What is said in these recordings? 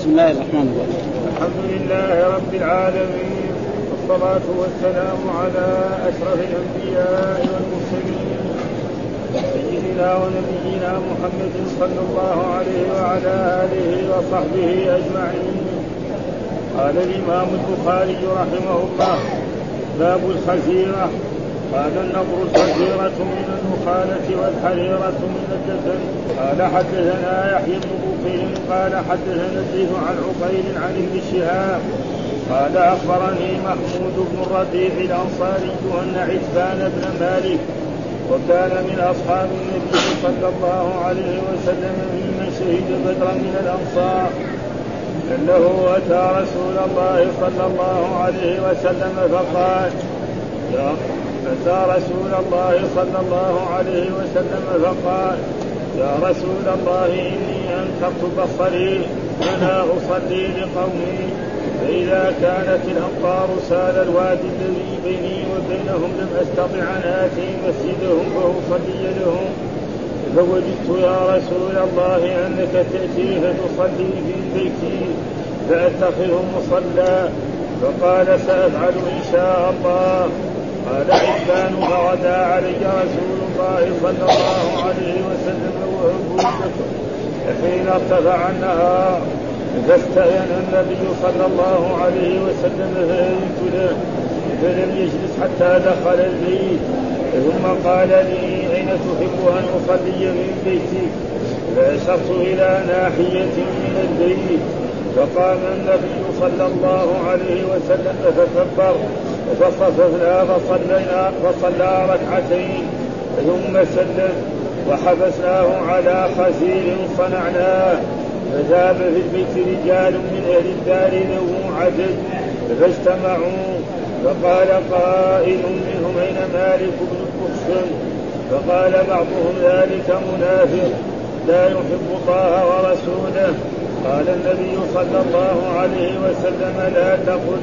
بسم الله الرحمن الرحيم. الحمد لله رب العالمين والصلاة والسلام على أشرف الأنبياء والمرسلين سيدنا ونبينا محمد صلى الله عليه وعلى آله وصحبه أجمعين. قال الإمام البخاري رحمه الله باب الخزيرة قال النظر الخزيرة من النخالة والحريرة من الدسم قال حدثنا يحيى بن بكير قال حدثنا الزيد عن عقيل عن ابن شهاب. قال أخبرني محمود بن الربيع الأنصاري أن عتبان بن مالك وكان من أصحاب النبي صلى الله عليه وسلم ممن شهد بدرا من الأنصار. إنه أتى رسول الله صلى الله عليه وسلم فقال يا اتى رسول الله صلى الله عليه وسلم فقال يا رسول الله إني أنكرت بصري فلا أصلي لقومي. فإذا كانت الامطار سال الوادي الذي بيني وبينهم لم أستطع أن آتي مسجدهم فأصلي لهم. فوجدت يا رسول الله أنك تأتي فتصلي في بيتي فاتخذه مصلى. فقال سأفعل إن شاء الله. قال عثمان فغدا علي رسول الله صلى الله عليه وسلم بكر حين ارتفع النهار فاستأذن النبي صلى الله عليه وسلم فأذنت له فلم يجلس حتى دخل البيت. ثم قال لي أين تحب أن أصلي من بيتك فأشرت إلى ناحية من البيت. فقام النبي صلى الله عليه وسلم فكبر. فصففنا فصلينا فصلى ركعتين ثم سلم وحبسناه على خزير صنعناه. فذاب في البيت رجال من أهل الدار له عدد فاجتمعوا. فقال قائل منهم أين مالك بن القسم فقال بعضهم ذلك منافق. لا يحب الله ورسوله. قال النبي صلى الله عليه وسلم لا تقل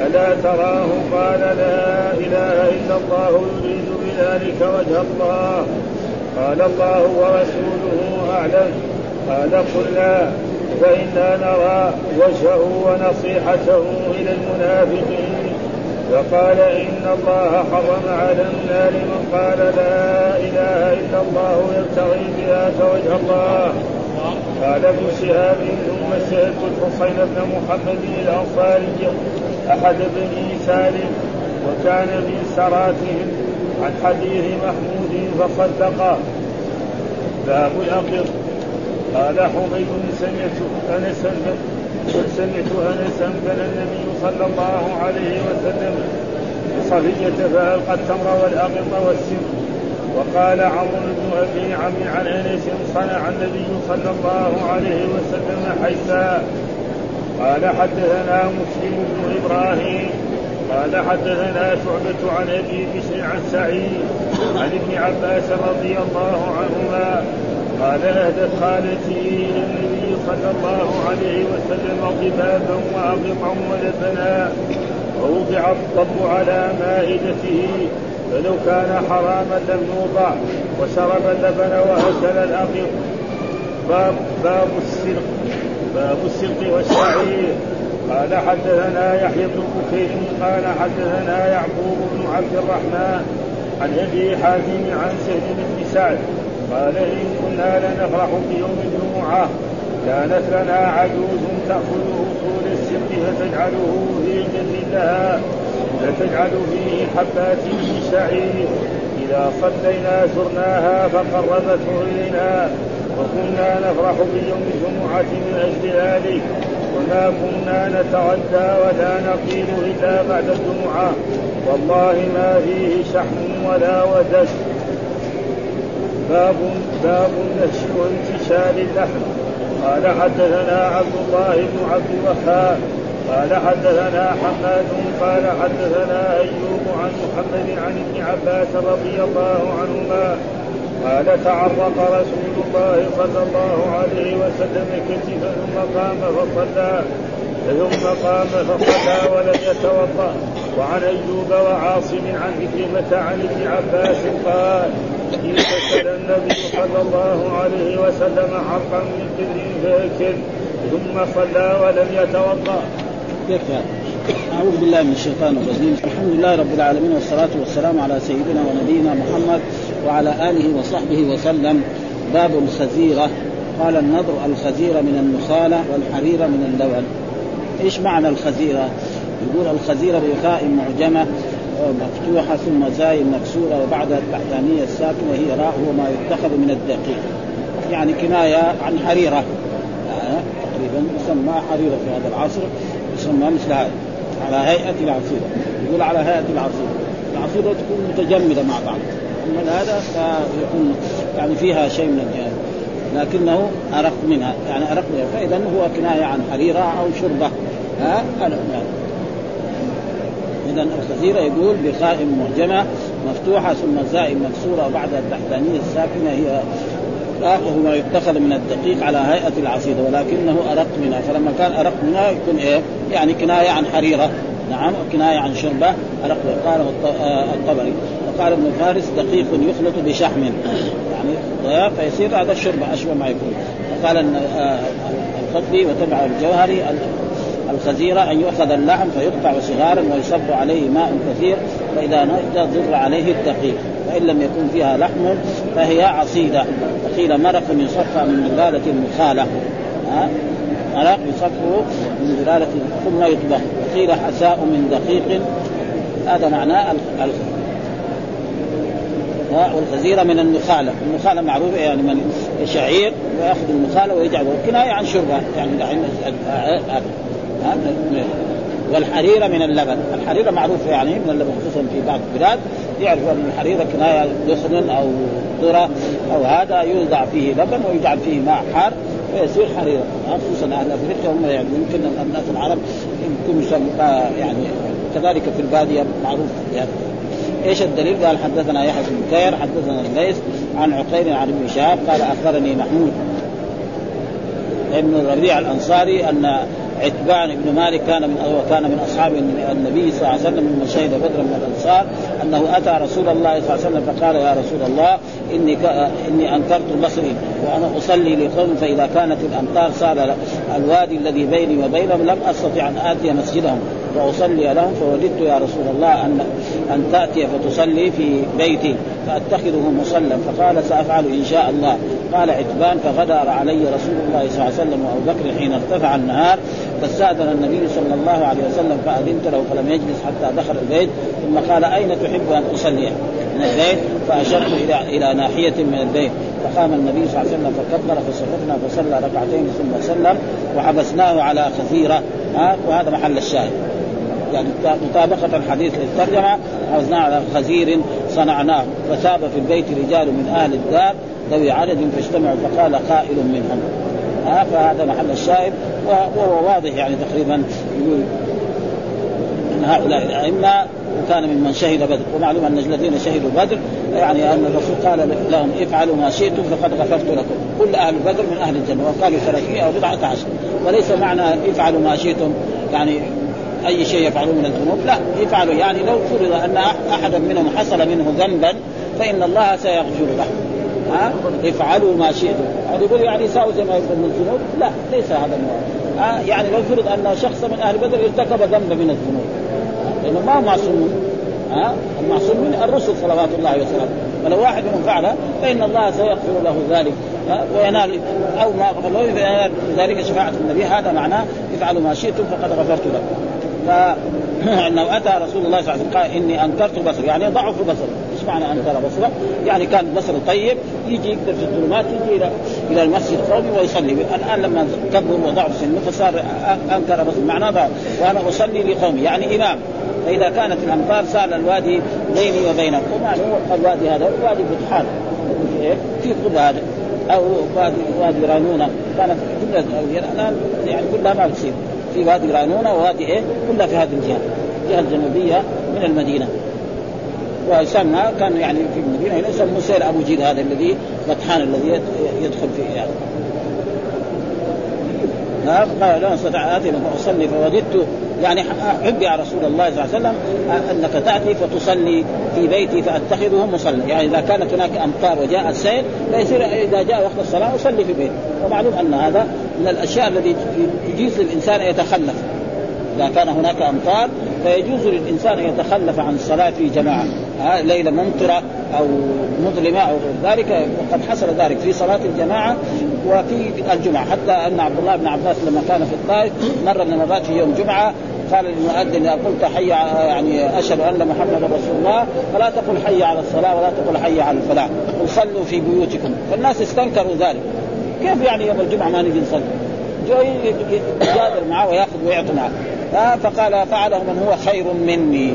ألا تراه قال لا إله إلا الله يريد بذلك وجه الله. قال الله ورسوله أعلم. قال قلنا فإنا نرى وجهه ونصيحته إلى المنافقين. فقال إن الله حرم على النار من قال لا إله إلا الله يبتغي بذاك وجه الله. قال ابن شهاب ثم سألت الحصين بن محمد الأنصاري. أحد بني سالم وكان من سراتهم عن حديث محمود فصدقه باب الأقر قال حميد سمعت أنسا سمعت أنسا بل النبي صلى الله عليه وسلم بصفية فألقى التمر والأقط والسم. وقال عمرو بن أبي عم عن أنس صنع النبي صلى الله عليه وسلم حيثا قال حدثنا مسلم بن إبراهيم قال حدثنا شعبة عن أبي بشر عن سعيد عن ابن عباس رضي الله عنهما قال اهدت خالتي إلى النبي صلى الله عليه وسلم ضبابا واقطا ولبنا ووضع الضب على مائدته فلو كان حراما لم يوضع وشرب اللبن واكل الاقط باب باب السرق باب السرق والشعير قال حدثنا يحيى بن بكير قال حدثنا يعقوب بن عبد الرحمن عن أبي حازم عن سهل بن سعد قال إن كنا لنفرح بيوم الجمعة كانت لنا عجوز تاخذ اصول السرق فتجعله في جد لها فتجعل فيه حبات من شعير. إذا صلينا سرناها فقربته إلينا وكنا نفرح بيوم الجمعة من أجل ذلك وما كنا نتغدى ولا نقيل إلا بعد الجمعة. والله ما فيه شحم ولا ودس باب باب النهش وانتشال اللحم. قال حدثنا عبد الله بن عبد الوهاب. قال حدثنا حماد. قال حدثنا أيوب عن محمد عن ابن عباس رضي الله عنهما. قال تعرق رسول الله صلى الله عليه وسلم كتفا ثم قام فصلى. ثم قام فصلى ولم يتوضأ. وعن أيوب وعاصم عن عكرمه عن ابن عباس قال اغتسل النبي صلى الله عليه وسلم حرقا من كبر فاكل ثم صلى ولم يتوضأ. أعوذ بالله من الشيطان الرجيم. الحمد لله رب العالمين والصلاة والسلام على سيدنا ونبينا محمد وعلى آله وصحبه وسلم. باب الخزيرة. قال النضر الخزيرة من النخالة والحريرة من اللبن إيش معنى الخزيرة؟ يقول الخزيرة بخاء معجمة مفتوحة ثم زاي مكسورة وبعد التحتانية الساكنة هي راء هو ما يتخذ من الدقيق. يعني كناية عن حريرة. آه تقريبا يسمى حريرة في هذا العصر. يسمى مثل هذا. على هيئة العصيرة. يقول على هيئة العصيرة. العصيرة تكون متجمدة مع بعض. أما هذا فيكون يعني فيها شيء من الجهاز لكنه أرق منها يعني أرق منها. فإذا هو كناية عن حريرة أو شربة. ها؟ أنا اذا الخزيره يقول بخاء معجمه مفتوحة ثم زاء مكسورة وبعد التحتانيه الساكنة هي راقه ما يتخذ من الدقيق على هيئة العصيدة ولكنه أرق منها. فلما كان أرق منها يكون إيه؟ يعني كناية عن حريرة. نعم كنايه عن شربة ارق قال آه، الطبري. وقال ابن فارس دقيق يخلط بشحم. يعني فيصير هذا الشربة أشبه ما يكون. وقال آه، الفضلي وتبع الجوهري الخزيرة أن يؤخذ اللحم فيقطع صغارا ويصب عليه ماء كثير فإذا نجد ضر عليه الدقيق. فإن لم يكن فيها لحم فهي عصيدة. وقيل مرق يصفى من زلالة المخالة مرق يصفه من زلالة ثم يطبخ. وقيل حساء من دقيق. هذا معناه والخزيرة من النخالة، النخالة معروفة يعني من شعير ويأخذ النخالة ويجعله كنايه عن شربة. يعني دحين والحريرة من اللبن. الحريرة معروفة يعني من اللبن خصوصا في بعض البلاد. يعرفوا أن الحريرة كناية دخن أو ذرة أو هذا يوضع فيه لبن ويجعل فيه ماء حار. فيصير حريرة خصوصا أهل أفريقيا هم يعني يمكن الناس العرب يمكن يعني كذلك في البادية معروف يعني. إيش الدليل؟ قال حدثنا يحيى بن بكير حدثنا الليث عن عقيل عن ابن شهاب قال أخبرني محمود ابن الربيع الأنصاري أن عتبان بن مالك كان من كان من أصحاب النبي صلى الله عليه وسلم ممن شهد بدرا من الأنصار أنه أتى رسول الله صلى الله عليه وسلم فقال يا رسول الله إني إني أنكرت بصري. وأنا أصلي لقوم فإذا كانت الأمطار صار الوادي الذي بيني وبينهم لم أستطع أن آتي مسجدهم. واصلي لهم فوجدت يا رسول الله أن أن تأتي فتصلي في بيتي فأتخذه مصلى. فقال سأفعل إن شاء الله. قال عتبان فغدر علي رسول الله صلى الله عليه وسلم وأبو بكر حين ارتفع النهار فاستأذن النبي صلى الله عليه وسلم فأذنت له فلم يجلس حتى دخل البيت. ثم قال أين تحب أن أصلي؟ من البيت. فأشرت إلى إلى ناحية من البيت. فقام النبي صلى الله عليه وسلم فكبر فصففنا فصلى ركعتين ثم سلم وحبسناه على خثيرة. ها؟ وهذا محل الشاهد. يعني مطابقة الحديث للترجمة حفظناه على خزير صنعناه. فثاب في البيت رجال من أهل الدار ذوي عدد فاجتمعوا فقال قائل منهم. ها؟ فهذا محل الشاهد. وهو واضح يعني تقريبا يقول إن هؤلاء الأئمة وكان ممن شهد بدر. ومعلوم أن الذين شهدوا بدر يعني أن الرسول قال لهم افعلوا ما شئتم فقد غفرت لكم. كل أهل بدر من أهل الجنة وقالوا 300 أو بضعه عشر. وليس معنى افعلوا ما شئتم يعني أي شيء يفعلون من الذنوب. لا يفعلوا يعني لو فرض أن أحدا منهم حصل منه ذنبا فإن الله سيغفر له. ها؟ افعلوا ما شئتم. هذا يقول يعني يساوي زي ما يقول من الذنوب. لا ليس هذا ها؟ يعني لو فرض أن شخص من أهل بدر ارتكب ذنب من الذنوب. لأنه ما معصوم. ها؟ المعصوم من الرسل صلوات الله وسلامه. فلو واحد منهم فعله فإن الله سيغفر له ذلك. وينال أو ما غفر ذلك شفاعة النبي. هذا معناه افعلوا ما شئتم فقد غفرت لكم. فانه أتى رسول الله صلى الله عليه وسلم قال إني أنكرت بصري. يعني ضعف بصري. إيش معنى أنكر بصره؟ يعني كان بصره طيب يجي يقدر في الظلمات يجي إلى إلى المسجد قومي ويصلي. الآن لما كبر وضعف سنه فصار أنكر بصري. معناه وأنا أصلي لقومي يعني إمام. فإذا كانت الامطار صار الوادي بيني وبينهم ومعلوم الوادي هذا وادي فتحان في قرب هذا أو وادي وادي رانونة. كانت كلها الآن يعني كلها ما بتصير. في وادي رانونة ووادي إيه؟ كلها في هذه الجهة الجهة الجنوبية من المدينة. ويسمى كان يعني في المدينة هنا يسمى سير أبو جيل هذا الذي بطحان الذي يدخل فيه يعني. قال لو استطع آتي فاصلي فوجدت. يعني احب يا رسول الله صلى الله عليه وسلم أنك تأتي فتصلي في بيتي فأتخذه مصلى. يعني إذا كانت هناك أمطار وجاء السيل فيصير إذا جاء وقت الصلاة أصلي في بيتي. ومعلوم أن هذا من الأشياء الذي يجيز للإنسان أن يتخلف. إذا كان هناك أمطار فيجوز للإنسان أن يتخلف عن الصلاة في جماعة. ليلة ممطرة أو مظلمة أو غير ذلك وقد حصل ذلك في صلاة الجماعة وفي الجمعة. حتى أن عبد الله بن عباس لما كان في الطائف مره من المرات في يوم جمعة قال للمؤذن اذا قلت حي يعني أشهد أن محمدا رسول الله فلا تقل حي على الصلاة ولا تقل حي على الفلاح قل صلوا في بيوتكم. فالناس استنكروا ذلك. كيف يعني يوم الجمعة ما نجي نصلي؟ يجادل معه ويأخذ ويعطي معه فقال فعله من هو خير مني.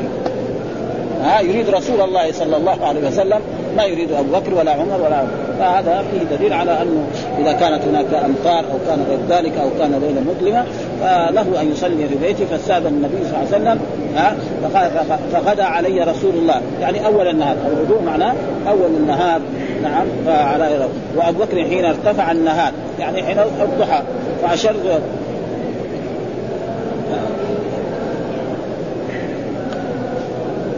ها يريد رسول الله صلى الله عليه وسلم ما يريد أبو بكر ولا عمر ولا فهذا فيه دليل على أنه إذا كانت هناك أمطار أو كان غير ذلك أو كان ليلة مظلمة فله أن يصلي في بيته فاستاذن النبي صلى الله عليه وسلم ها فغدا علي رسول الله. يعني أول النهار الغدو معناه أول النهار نعم فعلى وأبو بكر حين ارتفع النهار يعني حين الضحى فأشر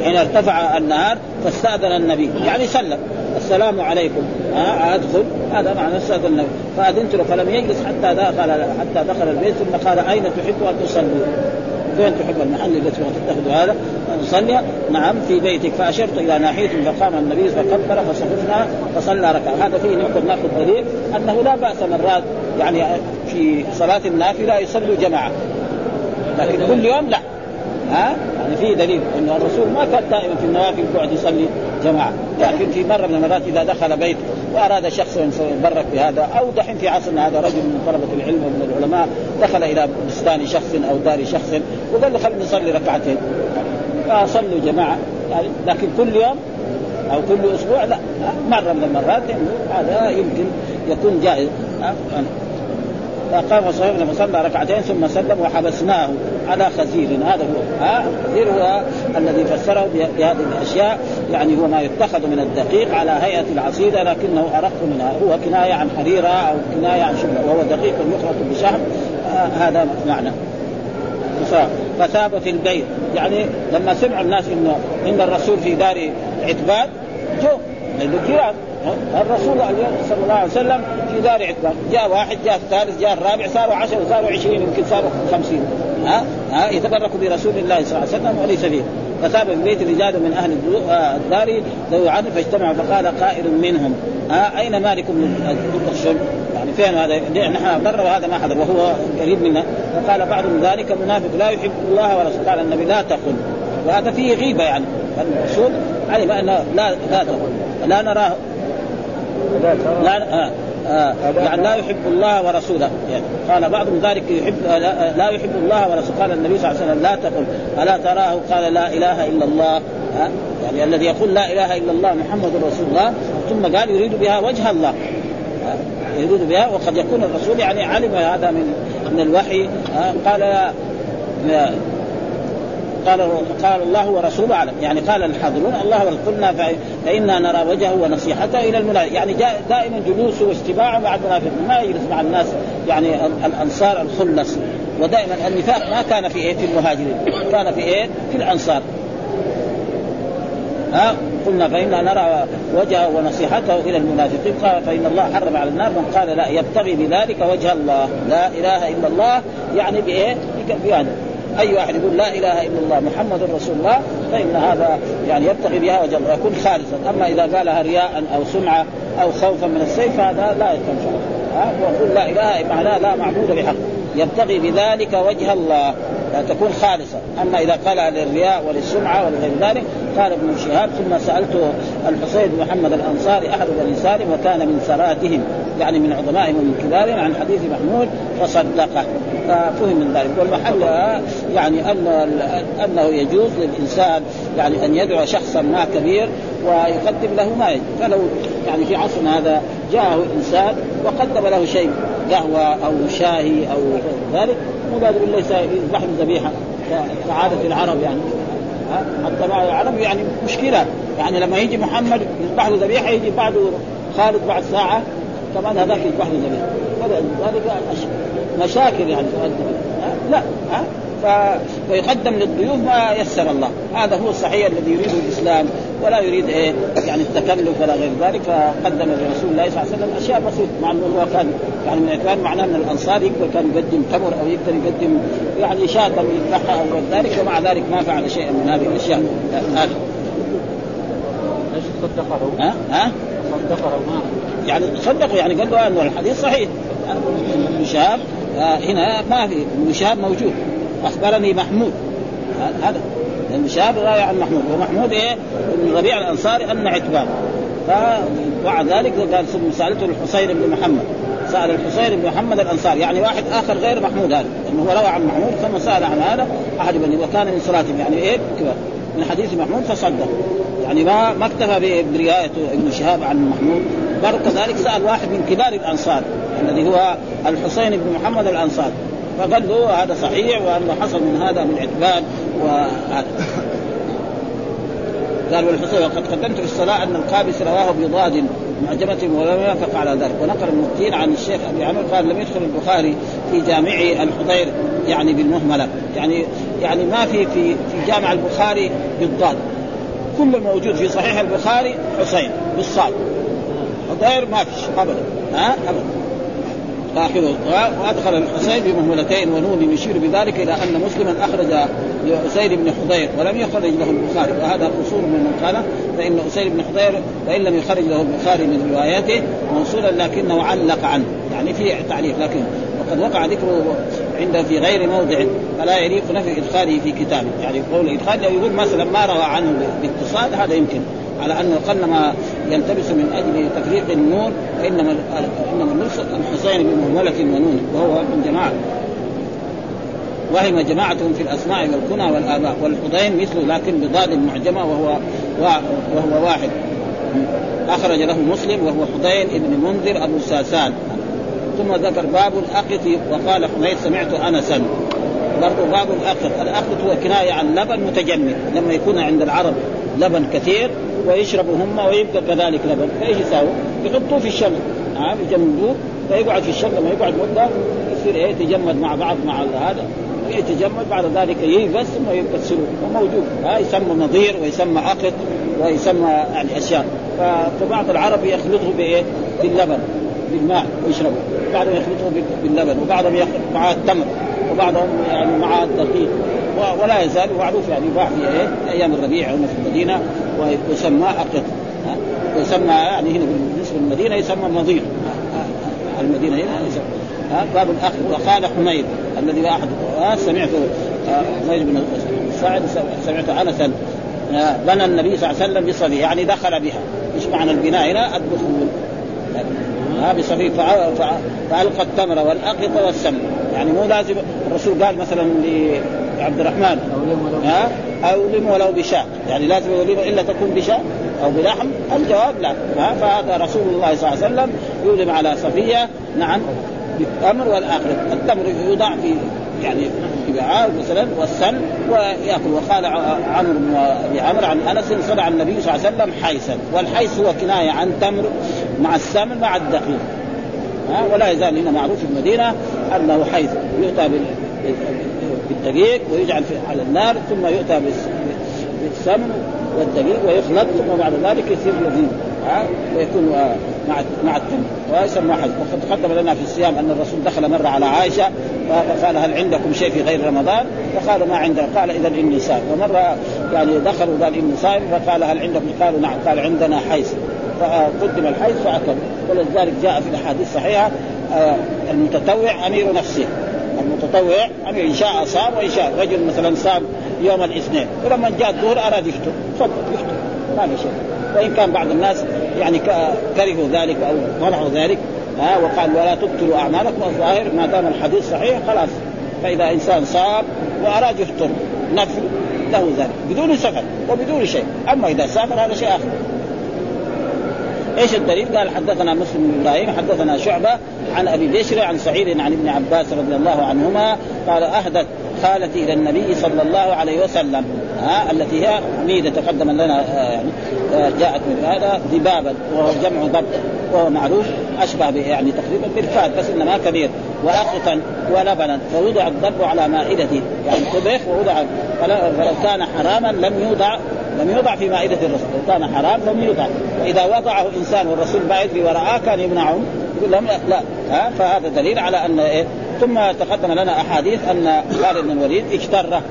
حين ارتفع النهار فاستأذن النبي. يعني سلم. السلام عليكم. أدخل. هذا معنى استأذن النبي. فأذنت له فلم يجلس حتى دخل حتى دخل البيت ثم قال أين تحب أن تصلي؟ فين تحب المحل الذي تتخذ هذا؟ نصلي نعم في بيتك. فأشرت إلى ناحية فقام النبي فكبر فصففنا فصلى ركعة. هذا فيه نقدر ناخذ دليل أنه لا بأس مرات يعني في صلاة النافلة يصلوا جماعة. لكن كل يوم لا. ها؟ يعني في دليل أن الرسول ما كان دائما في النوافل يقعد يصلي جماعة لكن في مرة من المرات إذا دخل بيت وأراد شخص يتبرك بهذا أو دحين في عصرنا هذا رجل من طلبة العلم ومن العلماء دخل إلى بستان شخص أو دار شخص وقال له خلينا نصلي ركعتين. فصلوا جماعة يعني لكن كل يوم أو كل أسبوع لا مرة من المرات هذا يمكن يكون جائز. فقام صهيب فصلى ركعتين ثم سلم وحبسناه على خزير. هذا هو. ها؟ خزير هو الذي فسره بهذه الأشياء. يعني هو ما يتخذ من الدقيق على هيئة العصيدة لكنه أرق منها. هو كناية عن حريرة أو كناية عن شبه وهو دقيق يخلط بشحم. آه هذا معنى. فثاب في البيت. يعني لما سمع الناس انه إن الرسول في دار عتباد جو. لأنه الرسول صلى الله عليه وسلم في دار عتبان جاء واحد جاء الثالث جاء الرابع صاروا عشرة صاروا عشرين يمكن صاروا خمسين. ها؟ ها؟ يتبرك برسول الله صلى الله عليه وسلم وليس فيه. فثاب في بيت رجال من أهل الدار ذوي عدل فاجتمعوا فقال قائل منهم ها؟ أين مالك بن الدخشم؟ يعني فين هذا؟ نحن مر وهذا ما حضر وهو قريب منا. فقال بعضهم ذلك منافق لا يحب الله ورسوله. قال النبي لا تقل. وهذا فيه غيبة يعني. الرسول علم أنه لا لا تقل. لا نراه. لا آه آه. يعني لا يحب الله ورسوله. يعني قال بعضهم ذلك يحب لا, لا يحب الله ورسوله. قال النبي صلى الله عليه وسلم لا تقل. ألا تراه؟ قال لا إله إلا الله. آه يعني الذي يقول لا إله إلا الله محمد رسول الله ثم قال يريد بها وجه الله. يريد بها وقد يكون الرسول يعني علم هذا من من الوحي. قال قال قال الله ورسوله أعلم. يعني قال الحاضرون الله قلنا فإنا نرى وجهه ونصيحته إلى المنافق يعني دائما جلوسه واستماعه مع المنافقين ما يجلس مع الناس يعني الأنصار الخلص ودائما النفاق ما كان في إيه؟ في المهاجرين كان في إيه؟ في الأنصار. ها؟ قلنا فإنا نرى وجهه ونصيحته إلى المنافقين. قال فإن الله حرم على النار. من قال لا يبتغي بذلك وجه الله. لا إله إلا الله يعني بإيه؟ يعني أي واحد يقول لا إله إلا الله محمد رسول الله فإن هذا يعني يبتغي بها الله يكون خالصا. أما إذا قالها رياء أو سمعة أو خوفا من السيف هذا لا ينفع ها لا إله معناه لا معبود بحق. يبتغي بذلك وجه الله. تكون خالصة. أما إذا قال للرياء وللسمعة ولغير ذلك قال ابن شهاب ثم سألت الحسين بن محمد الأنصاري أحد بني سالم وكان من سراتهم يعني من عظمائهم ومن كبارهم عن حديث محمود فصدقه. ففهم من ذلك. والمحل يعني أن أنه يجوز للإنسان يعني أن يدعو شخصا ما كبير ويقدم له ما يجب فلو يعني في عصرنا هذا جاءه إنسان وقدم له شيء قهوة أو شاهي أو ذلك مو قادر الا يذبح ذبيحة كعادة العرب يعني. حتى بعض العرب يعني مشكلة. يعني لما يجي محمد يذبح له ذبيحة يجي بعده خالد بعد ساعة كمان هذاك يذبح له ذبيحة. فلذلك مشاكل يعني لا ها؟ فيقدم للضيوف ما يسر الله. هذا هو الصحيح الذي يريده الإسلام. ولا يريد إيه يعني التكلف ولا غير ذلك فقدم لرسول الله صلى الله عليه وسلم أشياء بسيطة مع أنه هو كان يعني من كان معناه من الانصار يقدر كان يقدم تمر أو يقدر يقدم يعني شاة يذبحها أو غير ذلك ومع ذلك ما فعل شيئا من هذه الأشياء هذا صدقه؟ ها؟ ها؟ صدقه ما. يعني صدقوا يعني قال له أنه الحديث صحيح. ابن شهاب آه هنا ما في ابن شهاب موجود. أخبرني محمود. هذا. ابن شهاب راوي عن محمود ومحمود إيه؟ من ربيع الأنصاري أن عتبان. فبعد ذلك قال ثم سألته الحسين بن محمد. سأل الحسين بن محمد الأنصاري يعني واحد آخر غير محمود هذا انه روى عن محمود ثم سأل عن هذا أحد بني وكان من صلاتهم يعني إيه؟ كذا من حديث محمود فصدق. يعني ما ما اكتفى بروايه ابن شهاب عن محمود. بل كذلك سأل واحد من كبار الأنصار الذي هو الحسين بن محمد الأنصاري. فقال له هذا صحيح وأنه حصل من هذا من عتبان وهذا. قال والحسين وقد قدمت في الصلاة أن القابس رواه بضاد معجمة ولم يوافق على ذلك. ونقل المفتين عن الشيخ أبي عمرو قال لم يدخل البخاري في جامع الحضير يعني بالمهملة. يعني يعني ما في في في جامع البخاري بالضاد. كل الموجود في صحيح البخاري حسين بالصاد. حضير ما فيش ابدا. ها؟ ابدا. اخره وادخل الحسين بمهملتين ونون يشير بذلك إلى أن مسلما أخرج لاسيد بن حضير ولم يخرج له البخاري وهذا قصور من من قال فإن اسيد بن حضير فإن لم يخرج له البخاري من رواياته موصولا لكنه علق عنه يعني في تعليق لكن وقد وقع ذكره عنده في غير موضع فلا يليق نفي إدخاله في كتابه يعني قول ادخال لو يقول مثلا ما روى عنه باتصال هذا يمكن. على انه قلما يلتبس من أجل تفريق النور فإنما إنما النص الحسين بمهمله ونون وهو من جماعة. وهم جماعتهم في الأسماء والكنى والآباء والحضين مثله لكن بضاد المعجمة وهو وهو واحد. أخرج له مسلم وهو حضين ابن منذر أبو ساسان. ثم ذكر باب الأقط وقال حميد سمعت انسا. برضه باب الأقط. الأقط هو كناية عن لبن متجمد لما يكون عند العرب. لبن كثير ويشربوا هم ويبقى كذلك لبن. فإيش يساووا؟ يحطوه في الشمس. نعم يجمدوه فيقعد في الشمس لما يقعد مدة يصير إيه يتجمد مع بعض مع هذا. يتجمد بعد ذلك ييبس ثم يغسلوه. وموجود. ها يسمى نظير ويسمى عقد ويسمى يعني أشياء. فبعض العرب يخلطه بإيه؟ باللبن. بالماء ويشربه بعضهم يخلطه باللبن وبعضهم يخلط معاه التمر وبعضهم يعني معاه الدقيق. ولا يزال معروف يعني يباع في إيه؟ أيام الربيع هنا في المدينة ويسمى عقد يسمى يعني هنا بالنسبة للمدينه يسمى النظير المدينة هنا يسمى. باب الاخ وقال حميد الذي احد سمعت حميد بن سعد سمعت أنسا. بنى النبي صلى الله عليه وسلم بصبي يعني دخل بها. إيش معنى البناء هنا؟ الدخول. ها بصفي فألقى التمر والأقط والسم. يعني مو لازم الرسول قال مثلا لعبد الرحمن ها؟ أو لم ولو بشاء يعني لازم الوليمه إلا تكون بشاء أو بلحم الجواب لا ها؟ فهذا رسول الله صلى الله عليه وسلم يولم على صفية نعم بالتمر والاخر التمر يوضع في يعني وعاء مثلا والسن ويأكل. وقال عمرو بن أبي عمرو عن أنس صنع النبي صلى الله عليه وسلم حيسا والحيس هو كناية عن تمر مع السمن مع الدقيق. ها؟ ولا يزال هنا معروف في المدينة أنه حيث يؤتى بالدقيق ويجعل على النار ثم يؤتى بالسمن والدقيق ويخلط ثم بعد ذلك يصير لذيذ. ويكون مع مع التمر ويسمى حج وقد تقدم لنا في الصيام أن الرسول دخل مرة على عائشة فقال هل عندكم شيء في غير رمضان؟ فقالوا ما عندنا. قال إذا إني صائم. ومرة يعني دخلوا قال إني صائم فقال هل عندكم؟ قالوا نعم قال عندنا حيث فقدم الحيث فأكل. ولذلك جاء في الأحاديث الصحيحة المتطوع أمير نفسه. المتطوع أمير إن شاء صام وإن شاء رجل مثلا صام يوم الاثنين. ولما جاء الظهر أراد يفطر. تفضل يفطر. ما في شيء. وان كان بعض الناس يعني كرهوا ذلك أو منعوا ذلك ها وقال ولا تبطلوا أعمالكم الظاهر ما دام الحديث صحيح خلاص. فإذا إنسان صام وأراد يفطر نفل له ذلك بدون سفر وبدون شيء. أما إذا سافر هذا شيء آخر. إيش الدليل؟ قال حدثنا مسلم بن إبراهيم حدثنا شعبة عن أبي بشر عن سعيد عن ابن عباس رضي الله عنهما قال أهدت خالتي إلى النبي صلى الله عليه وسلم ها التي هي حميده تقدم لنا يعني جاءت من هذا ذبابا وهو جمع ضب وهو معروف أشبه يعني تقريبا بالفات بس انه ما كبير واختا ولبنا فوضع الضب على مائدته يعني طبخ ووضع فلو كان حراما لم يوضع لم يوضع في مائدة الرسول. لو كان حرام لم يوضع. إذا وضعه إنسان والرسول بعيد ورآه كان يمنعه. يقول لهم لا ها؟ فهذا دليل على أن إيه؟ ثم تقدم لنا أحاديث أن خالد بن الوليد اجتره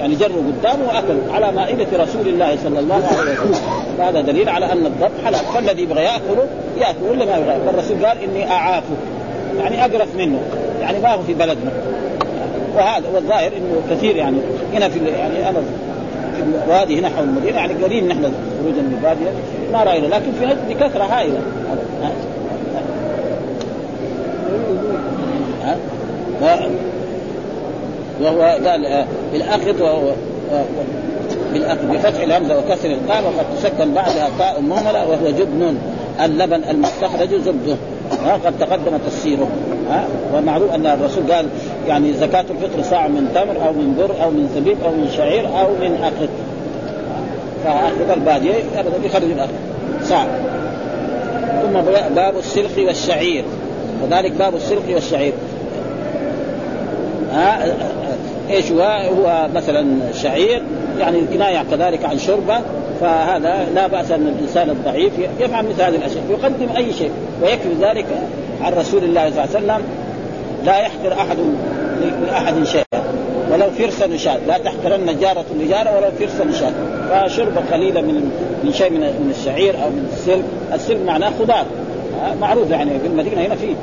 يعني جروا قدامه واكلوا على مائدة رسول الله صلى الله عليه وسلم. فهذا دليل على أن الضب حلال. فالذي يبغى يأكله ياكل ولا ما يبغى فالرسول قال إني أعافه. يعني أقرف منه. يعني ما هو في بلدنا. وهذا والظاهر إنه كثير يعني. هنا في يعني أنا الوادي هنا حول المدينة يعني قليل نحن خروجا من الباديه ما رأينا لكن في نجد بكثرة هائلة. وهو قال بالاخذ وهو بالاخذ بفتح الهمزة وكسر القاف وقد تسكن بعدها تاء مهملة وهو جبن اللبن المستخرج زبده قد تقدم تفسيره. ها؟ ومعروف أن الرسول قال يعني زكاة الفطر صاع من تمر أو من بر أو من زبيب أو من شعير أو من اخذ فاخذ البادية ابدا يخرج الاخذ صاع ثم باب السلخ والشعير. وذلك باب السلخ والشعير. ها؟ إيش هو؟ هو مثلا شعير يعني كنايه كذلك عن شربه فهذا لا بأس أن الإنسان الضعيف يفعل مثل هذه الأشياء يقدم أي شيء ويكفي ذلك عن رسول الله صلى الله عليه وسلم لا يحقر أحد لاحد شيئا. ولو فرس نشاة لا تحقرن جارة لجارة ولو فرس نشاة فشربة قليلة من من شيء من من الشعير أو من السلك، السلك معناه خضار. معروف يعني في المدينة هنا في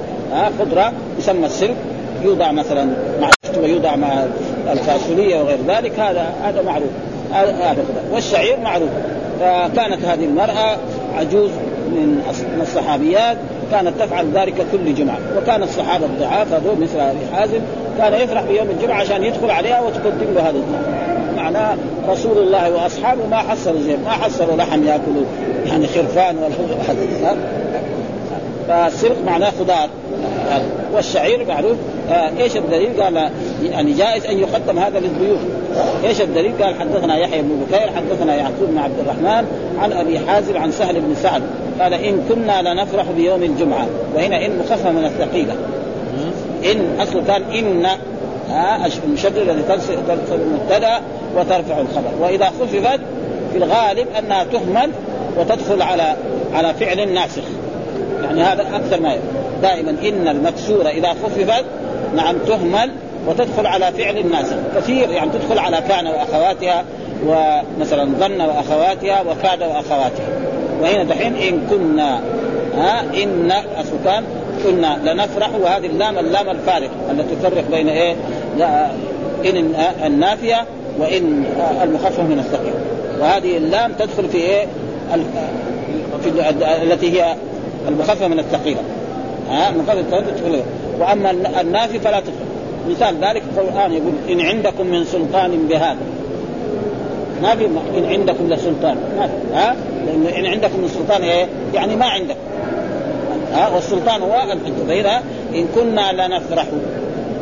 خضرة يسمى السلك يوضع مثلا مع ويوضع مع الفاصولية وغير ذلك هذا هذا معروف. هذا والشعير معروف. فكانت هذه المرأة عجوز من الصحابيات كانت تفعل ذلك كل جمعة. وكان الصحابة الضعاف هذول مثل أبي حازم كان يفرح بيوم الجمعة عشان يدخل عليها وتقدم له هذا الطعام معناه رسول الله وأصحابه ما حصلوا زي ما حصلوا لحم يأكلوا يعني خرفان ولا فالسلق معناه خضار. والشعير معروف. آه إيش الدليل؟ قال يعني جائز أن يقدم هذا للضيوف. إيش الدليل؟ قال حدثنا يحيى بن بكير حدثنا يعقوب بن عبد الرحمن عن أبي حازم عن سهل بن سعد. قال إن كنا لنفرح بيوم الجمعة وهنا إن مخففه من الثقيلة. إن اصله كان إن ها المشدد الذي تنصب المبتدأ وترفع الخبر. وإذا خففت في الغالب أنها تهمل وتدخل على على فعل ناسخ. يعني هذا أكثر ما دائما إن المكسورة إذا خففت نعم تهمل وتدخل على فعل الناس. كثير يعني تدخل على كان وأخواتها ومثلا ظن وأخواتها وكاد وأخواتها. وهنا دحين إن كنا ها إن اصل كان كنا لنفرح وهذه اللام اللام الفارق التي تفرق بين إيه؟ إن النافية وإن المخفف من الثقيل. وهذه اللام تدخل في إيه؟ في التي هي المخففة من الثقيلة. ها مخففه تدخل وأما النافي فلا تدخل. مثال ذلك القرآن يقول إن عندكم من سلطان بهذا. ما في إن عندكم لسلطان. ما ها؟ لأنه إن عندكم من سلطان إيه؟ يعني ما عندك. ها؟ والسلطان هو الحجه فاذا إن كنا لنفرح.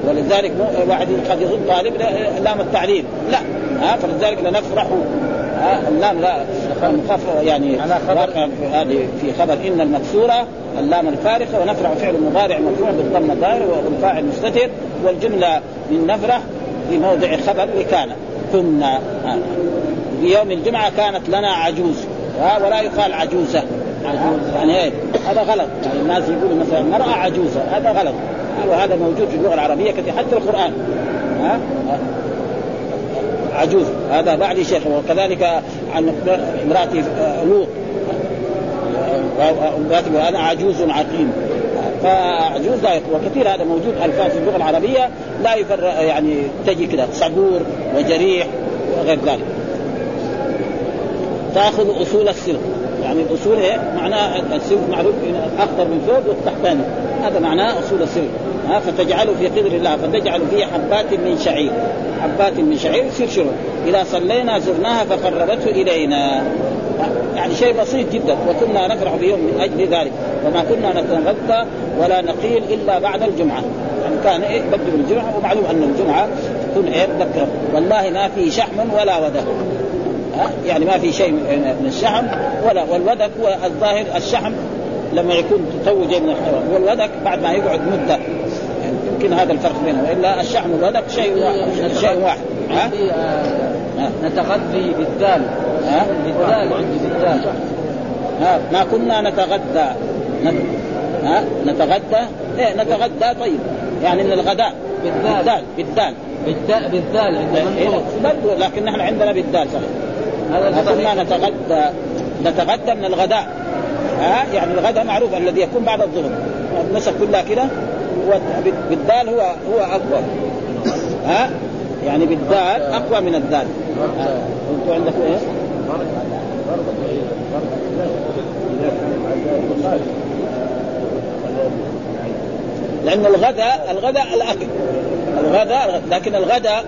ولذلك واحد قد يظن طالب لام التعليل لا. ها؟ فلذلك لنفرح. اللام لا. يعني واقع هذه في خبر. إن المكسورة اللام الفارقة ونفرح فعل مضارع مرفوع بالضم الظاهر والفاعل مستتر والجملة من نفرح في موضع خبر لكان. كنا في يوم الجمعة كانت لنا عجوز. ولا يقال عجوزة. عجوز يعني إيه؟ هذا غلط. يعني الناس يقولوا مثلا المراه عجوزة. هذا غلط. وهذا موجود في اللغة العربية كثير حتى القرآن. ها؟ عجوز. هذا بعد شيخ وكذلك عن امرأة لوط. أنا عجوز عقيم. فعجوز لا وكثير هذا موجود ألفاظ في اللغة العربية لا يفرق يعني تجي كذا صبور وجريح وغير ذلك. تأخذ أصول السلك. يعني الأصول إيه؟ معناه السلك معروف الاخضر من فوق والتحتاني. هذا معناه أصول السلك. ها فتجعله في قدر الله فتجعل فيه حبات من شعير. حبات من شعير يصير شنو؟ إذا صلينا زرناها فقربته إلينا. يعني شيء بسيط جدا وكنا نفرح بيوم من أجل ذلك. وما كنا نتغدى ولا نقيل إلا بعد الجمعة. يعني كان إيه بدء بالجمعه ومعلوم أن الجمعة تكون إيه بكره والله ما في شحم ولا ودك. يعني ما في شيء من الشحم ولا والودك هو الظاهر الشحم لما يكون تو جاي من الحيوان. والودك بعد ما يقعد مدة يمكن هذا الفرق بينهم وإلا الشحم والودك شيء واحد شيء واحد. ها؟ آه نتغذي بالدال. ها؟ بالدال عندي بالدال. ها؟ ما كنا نتغدى. ها؟ نتغدى؟ إيه نتغدى طيب. يعني من الغداء. بالدال. بالدال بالدال. بالدال عند إيه لكن نحن عندنا بالدال صحيح. هذا كنا نتغدى. نتغدى من الغداء. ها؟ يعني الغداء معروف الذي يكون بعد الظهر. النسخ كلها كده. بالدال هو هو أقوى. ها؟ يعني بالدال أقوى من الدال أنتوا عندكم إيه؟ لأن الغداء الغداء الأكل. الغداء لكن الغداء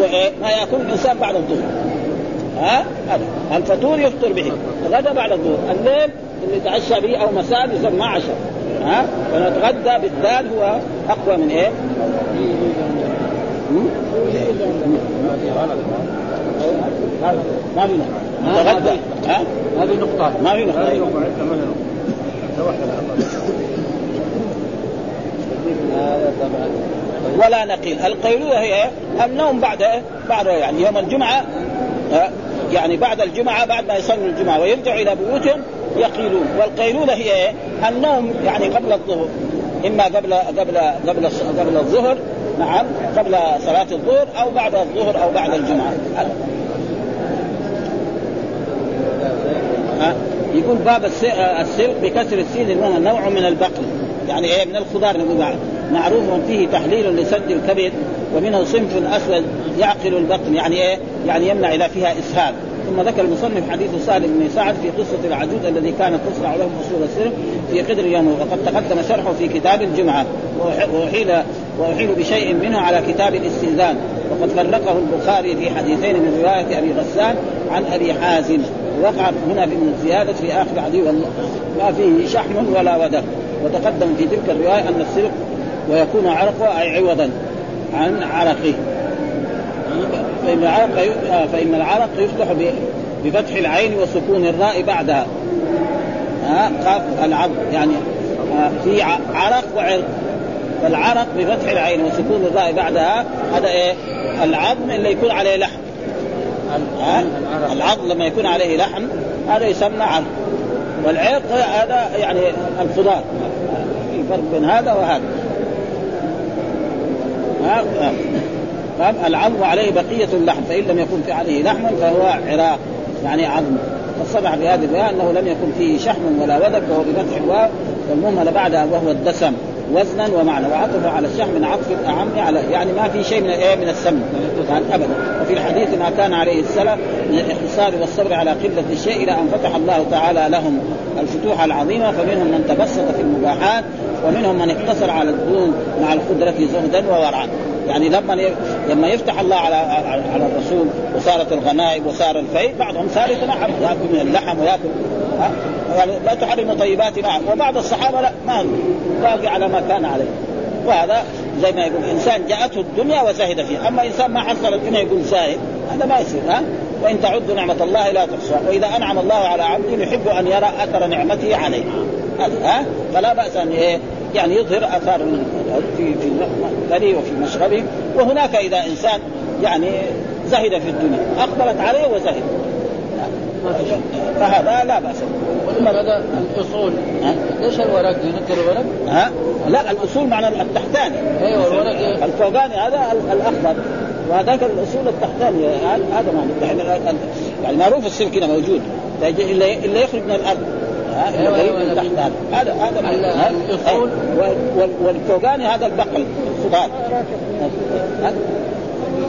إيه؟ ما يأكل الإنسان بعد الظهر. ها؟ الفطور يفطر به. الغداء بعد الظهر. الليل اللي يتعشى به أو مساء يسمى عشاء. ها؟ فنتغدى بالدال هو أقوى من إيه؟ ما في نتغدى. ها؟ هذه نقطة. ما في نقطة. ولا نقيل. القيلولة هي النوم بعد بعد يعني يوم الجمعة. يعني بعد الجمعة بعد ما يصلوا الجمعة ويرجعوا إلى بيوتهم يقيلون. والقيلولة هي النوم يعني قبل الظهر. إما قبل قبل قبل قبل الظهر نعم قبل صلاة الظهر أو بعد الظهر أو بعد الجمعة. يقول باب السلق بكسر السين المهم نوع من البقل. يعني إيه؟ من الخضار نقول معروف فيه تحليل لسد الكبد ومنه صنف أسود يعقل البطن يعني إيه؟ يعني يمنع إذا فيها إسهال. ثم ذكر المصنف حديث سالم بن سعد في قصة العجوز الذي كانت تصنع لهم اصول السر في قدر يومه وقد تقدم شرحه في كتاب الجمعة. واحيل واحيل بشيء منه على كتاب الاستئذان وقد فرقه البخاري في حديثين من رواية أبي غسان عن أبي حازم. وقع هنا من الزياده في آخر حديث ما فيه شحم ولا ودك وتقدم في تلك الرواية أن السلق ويكون عرقه أي عوضا عن عرقه. فإن العرق فإن العرق يفتح بفتح العين وسكون الراء بعدها. ها قاف العظم يعني في عرق وعرق. فالعرق بفتح العين وسكون الراء بعدها هذا إيه؟ العظم اللي يكون عليه لحم. العظم لما يكون عليه لحم هذا يسمى عرق. والعرق هذا يعني الخضار. في فرق بين هذا وهذا. ها العظم عليه بقية اللحم فإن لم يكن في عليه لحم فهو عراق يعني عظم. فصرح بهذه الرواية أنه لم يكن فيه شحم ولا ودك وهو بفتح الواو والمهمل بعدها وهو الدسم وزنا ومعنى وعطف على الشحم من عطف الأعم على يعني ما في شيء من إيه من السم يعني أبدا. وفي الحديث ما كان عليه السلف من الاحتصار والصبر على قلة الشيء إلى أن فتح الله تعالى لهم الفتوح العظيمة فمنهم من تبسط في المباحات ومنهم من اقتصر على الدون مع القدرة زهدا وورعا. يعني لما لما يفتح الله على على الرسول وصارت الغنائم وصار الفيء بعضهم صار يتنعم ياكل من اللحم وياكل. يعني لا تحرم طيبات نعم وبعض الصحابة لا ما باقي على ما كان عليه. وهذا زي ما يقول إنسان جاءته الدنيا وزهد فيها. أما إنسان ما حصل الدنيا يقول زاهد هذا ما يصير ها؟ وإن تعدوا نعمة الله لا تحصوها وإذا أنعم الله على عبده يحب أن يرى أثر نعمته عليه. ها؟ فلا بأس أن إيه يعني يظهر آثار في في مأكله وفي مشربه وهناك إذا إنسان يعني زهد في الدنيا أقبلت عليه وزهد. فهذا لا بأس هذا الأصول. ليش الورق؟ ينكر الورق؟ ها؟ لا الأصول معنى التحتاني. أيوه الورق. الفوقاني هذا الأخضر. وهذاك الأصول التحتاني. هذا معنى يعني معروف السلك هنا موجود. إلا يخرج من الأرض. أيوة من تحت هذا هذا هذا الاصول والفوقاني هذا البقل الخضار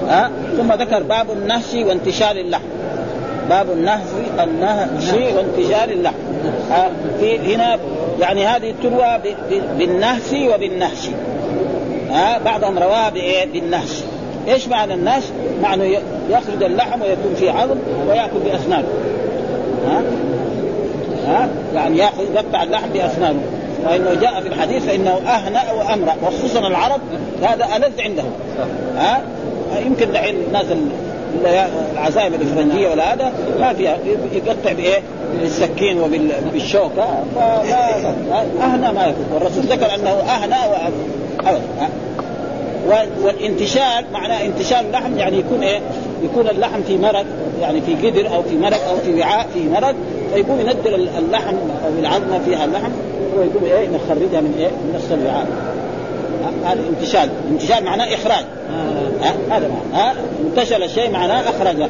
ها؟ ثم ذكر باب النهش وانتشار اللحم. باب النهش النهش وانتشار اللحم. في هنا يعني هذه تروى بالنهش وبالنهش. ها؟ بعضهم رواها بالنهش. إيش معنى النهش؟ معنى يخرج اللحم ويكون فيه عظم ويأكل باسنانه ها؟ ها يعني ياخذ يقطع اللحم بأسنانه. وإنه جاء في الحديث فإنه أهنأ وأمرأ وخصوصا العرب هذا ألذ عندهم. ها؟ يمكن دحين الناس العزائم الإفرنجية ولا هذا ما فيها يقطع بإيه؟ بالسكين وبالشوكه اهنى ما يكون. والرسول ذكر أنه اهنى ابدا والانتشال معناه انتشال اللحم يعني يكون إيه؟ يكون اللحم في مرق يعني في قدر أو في مرق أو في وعاء في مرق فيقوم ينزل اللحم أو العظمة فيها اللحم ويقوم إيه يخرجها من إيه؟ من نفس الوعاء. هذا انتشال. انتشال معناه إخراج. آه. هذا معناه. انتشل الشيء معناه اخرجه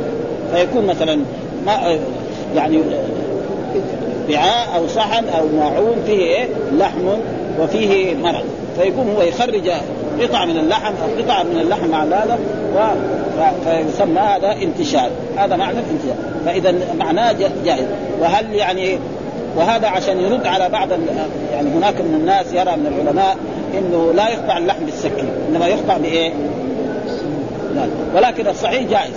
فيكون مثلا ما يعني وعاء أو صحن أو ماعون فيه إيه لحم وفيه مرق فيكون هو يخرج قطع من اللحم أو قطع من اللحم مع هذا فيسمى هذا انتشال هذا معنى الانتشال فإذا معناه جائز. وهل يعني وهذا عشان يرد على بعض يعني هناك من الناس يرى من العلماء إنه لا يقطع اللحم بالسكين إنما يقطع بإيه؟ لا. ولكن الصحيح جائز.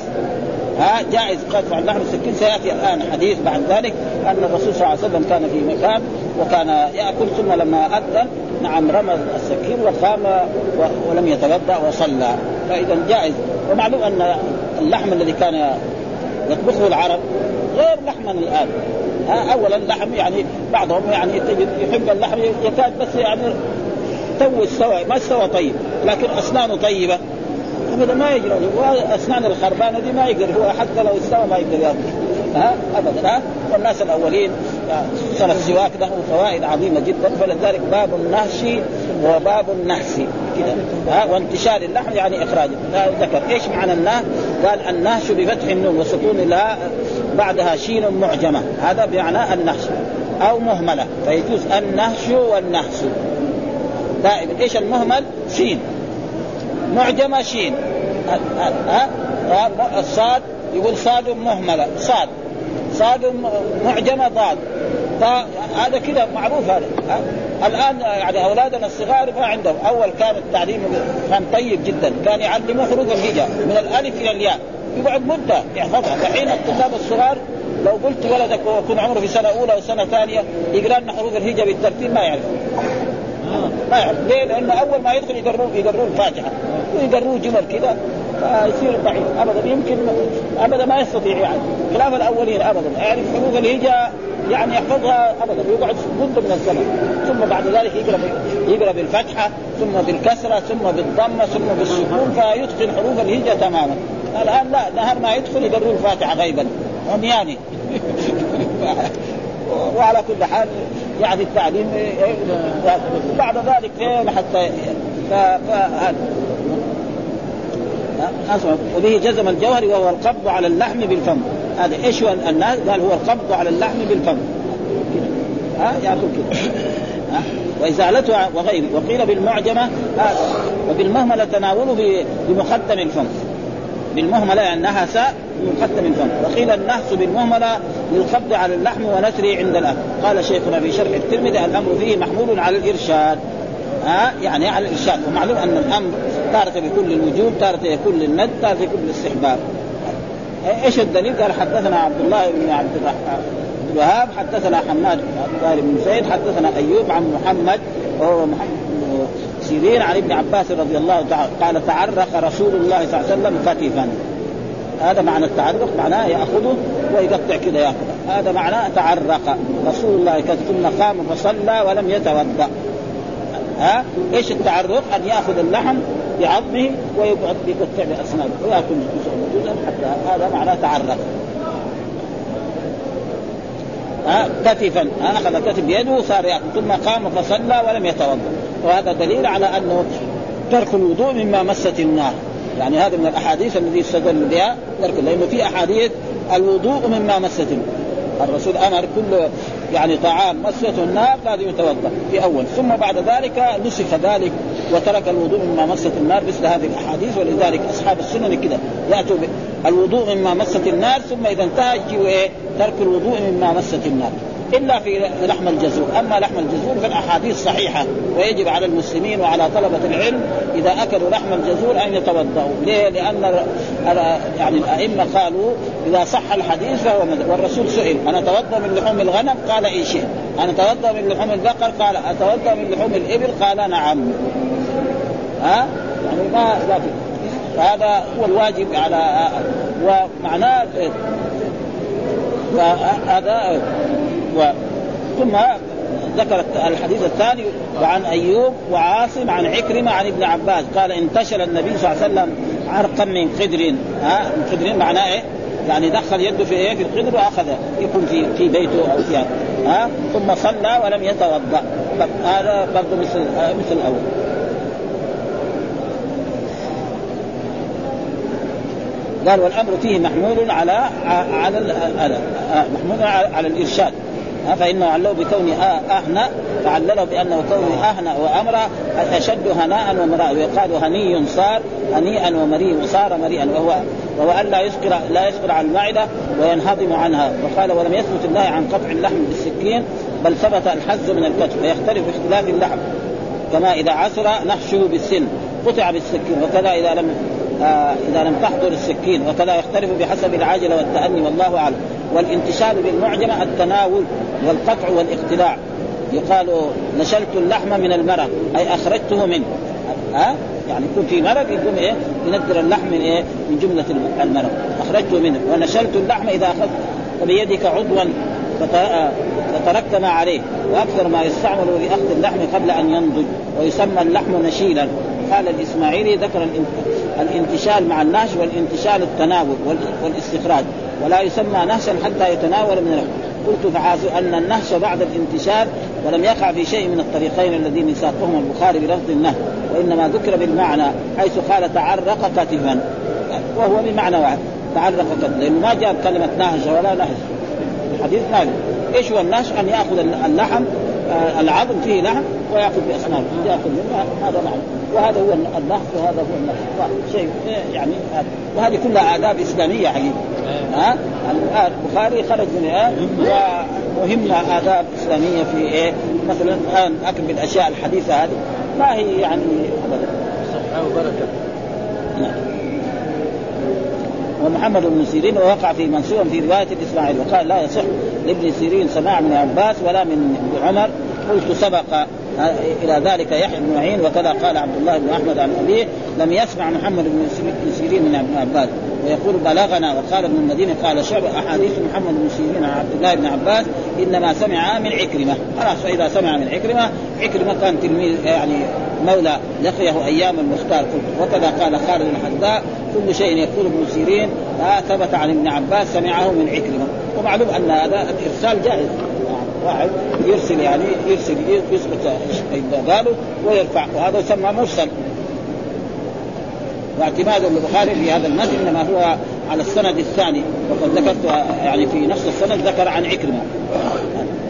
ها جائز قطع اللحم بالسكين سيأتي الآن حديث بعد ذلك أن الرسول صلى الله عليه وسلم كان في مكان وكان يأكل ثم لما أذن نعم رمى السكين وقام ولم يتوضأ وصلى. فإذا جائز. ومعلوم أن اللحم الذي كان يطبخه العرب غير لحمنا الآن. اولا اللحم يعني بعضهم يعني يحب اللحم يكاد بس يعني تو استوى ما استوى طيب لكن أسنانه طيبة. ابدا ما يقدر وأسنان الخربانة دي ما يقدر هو حتى لو استوى ما يقدر يأكل. ها ابدا ها. والناس الأولين صار السواك له فوائد عظيمة جدا. فلذلك باب النهش وباب النحس. ها؟ وانتشار اللحم يعني إخراجه. ذكر. إيش معنى النهش؟ قال النهش بفتح النون وسكون لا بعدها شين معجمة. هذا بمعنى النهش أو مهملة. فيجوز النهش والنحس. دائما. إيش المهمل؟ شين. معجمة شين. ها؟ الصاد يقول صاد مهملة. صاد. صاد معجمة ضاد. هذا كذا معروف هذا. الآن يعني أولادنا الصغار ما عندهم. أول كان التعليم كان طيب جدا. كان يعلموه حروف الهجاء. من الألف إلى الياء. يقعد مدة يحفظها. الحين الطلاب الصغار لو قلت ولدك ويكون عمره في سنة أولى وسنه ثانية يقرأ لنا حروف الهجاء بالترتيب ما يعرف. ما يعرف. ليه؟ لأنه أول ما يدخل يقروه يقروه الفاتحه ويقروه جمل كذا. فيصير ضعيف. ابدا. يمكن ابدا ما يستطيع يعني. خلاف الأولين ابدا. يعرف حروف الهجاء يعني يحفظها ابدا. يقعد مده من الزمن. ثم بعد ذلك يقرأ يقرأ بالفتحة ثم بالكسرة ثم بالضمة ثم بالسكون فيتقن حروف الهجاء تماما. الآن لا نهار ما يدخل يقروا الفاتحة غيبا. عمياني وعلى كل حال يعني التعليم بعد ذلك حتى فهذا. وبه جزم الجوهري وهو القبض على اللحم بالفم. هذا إيش هو الناس؟ قال هو القبض على اللحم بالفم. ها يأكل كده. ها؟ وإزالتها وغيره. وقيل بالمعجمة هذا. وبالمهملة تناوله بمقدم الفم. بالمهملة انها ساء بمقدم الفم. وقيل النحس بالمهملة للقبض على اللحم ونثره عند الاكل قال شيخنا في شرح الترمذي الأمر فيه محمول على الإرشاد. ها؟ يعني على الإرشاد. ومعلوم أن الأمر تارة يكون للوجوب تارة يكون للند تارة يكون للاستحباب إيش الدليل؟ قال حدثنا عبد الله بن عبد الوهاب حدثنا حماد بن بن زيد حدثنا أيوب عن محمد وهو محمد سيرين عن ابن عباس رضي الله تعالى قال تعرق رسول الله صلى الله عليه وسلم كتفا. هذا معنى التعرق معناه يأخذه ويقطع كذا يأخذه. هذا معناه تعرق. رسول الله ثم قام فصلى ولم يتوضأ. ها؟ إيش التعرق؟ أن يأخذ اللحم بعظمه ويقعد يقطع باسنانه وياكل جزءا جزءا حتى هذا معناه تعرق ها كتفا. أخذ كتف بيده وصار يأكل. ثم قام فصلى ولم يتوضأ. وهذا دليل على أنه ترك الوضوء مما مست النار. يعني هذا من الأحاديث الذي استدل بها ترك لأنه في أحاديث الوضوء مما مست النار. الرسول أمر كل يعني طعام مسته النار لازم يتوضأ في أول. ثم بعد ذلك نسخ ذلك وترك الوضوء مما مست النار مثل هذه الأحاديث. ولذلك أصحاب السنن كده يأتوا الوضوء مما مست النار ثم إذا انتهى يجيوا إيه؟ ترك الوضوء مما مست النار. إلا في لحم الجزور، أما لحم الجزور فالأحاديث صحيحة ويجب على المسلمين وعلى طلبة العلم إذا أكلوا لحم الجزور أن يتوضاوا، ليه؟ لأن يعني الأئمة قالوا إذا صح الحديث فهو مذهب، والرسول سئل أنا أتوضأ من لحوم الغنم؟ قال اي شيء، أنا أتوضأ من لحوم البقر؟ قال أتوضأ من لحوم الإبل؟ قال نعم. ها؟ يعني ما فهذا هو الواجب على ومعناه فهذا و... ثم ذكر الحديث الثاني وعن أيوب وعاصم عن عكرمة عن ابن عباس. قال انتشل النبي صلى الله عليه وسلم عرقا من قدر. ها؟ من قدر معناه إيه؟ يعني دخل يده في إيه؟ في القدر وأخذ. يكون في في بيته أو في ها؟ ثم صلى ولم يتوضأ. هذا برضه مثل مثل الأول. قال والأمر فيه محمول على على محمول على الإرشاد. فانه علّه بكونه اهنى فعلله بأنه كونه اهنى وأمر أشد هناء ومراء ويقال هني صار هنيئا ومريء وصار مريئا وهو وهو أن لا يثقل لا يثقل على المعدة وينهضم عنها. وقال ولم يثبت النهي عن قطع اللحم بالسكين بل ثبت الحز من الكتف ويختلف باختلاف اللحم. كما إذا عسر نهشه بالسن قطع بالسكين وكذا إذا لم آه إذا لم تحضر السكين وكذا يختلف بحسب العجلة والتأني والله أعلم. والانتشال بالمعجمة التناول. والقطع والاقتلاع. يقال نشلت اللحم من المرق أي أخرجته منه. ها؟ يعني يكون في مرق يكون إيه؟ ينذر اللحم من إيه؟ من جملة المرق. أخرجته منه. ونشلت اللحم إذا أخذت بيدك عضوا فتركتم عليه. وأكثر ما يستعمل لأخذ اللحم قبل أن ينضج ويسمى اللحم نشيلا. قال الإسماعيلي ذكر الانتشال مع النهش والانتشال التناول والاستخراج. ولا يسمى نهشا حتى يتناول من اللحم قلت فحاسب أن النهش بعد الانتشال ولم يقع في شيء من الطريقين الذين ساقهما البخاري بلفظ النهش وإنما ذكر بالمعنى حيث قال تعرق كتفا. وهو بمعنى واحد تعرق كتفا. لأنه ما جاء كلمة نهش ولا نهش. الحديث ما إيش هو النهش؟ أن يأخذ اللحم آه العظم فيه لحم ويأخذ بأسنانه. يأخذ منه. هذا معنى وهذا هو النهش. وهذا هو النهش. شيء يعني وهذه كلها آداب إسلامية حقيقة ها؟ البخاري خرج من ومهمة آداب إسلامية في إيه؟ مثلا الآن أكل بالأشياء الحديثة هذه. ما هي يعني أبدا؟ صحة وبركة. نعم. ومحمد بن سيرين ووقع في منسوبا في رواية الإسماعيلي وقال لا يصح لابن سيرين سماع من عباس ولا من عمر. قلت سبق. إلى ذلك يحيى بن معين وكذا قال عبد الله بن أحمد عن أبيه لم يسمع محمد بن سيرين من ابن عباس. ويقول بلغنا وقال ابن المدينة قال شعب أحاديث محمد بن سيرين عن عبد الله بن عباس إنما سمع من عكرمة. خلاص فإذا سمع من عكرمة عكرمة كان تلميذ يعني مولى لقيه أيام المختار وكذا قال خالد بن حذاء كل شيء يقول ابن سيرين ثبت عن ابن عباس سمعه من عكرمة. ومعلوم أن هذا الإرسال جائز. واحد يرسل يعني يرسل يثبت اذا قالوا ويرفع وهذا يسمى مرسل. واعتماد البخاري في هذا المد إنما هو على السند الثاني وقد ذكرت يعني في نفس السند ذكر عن عكرمة.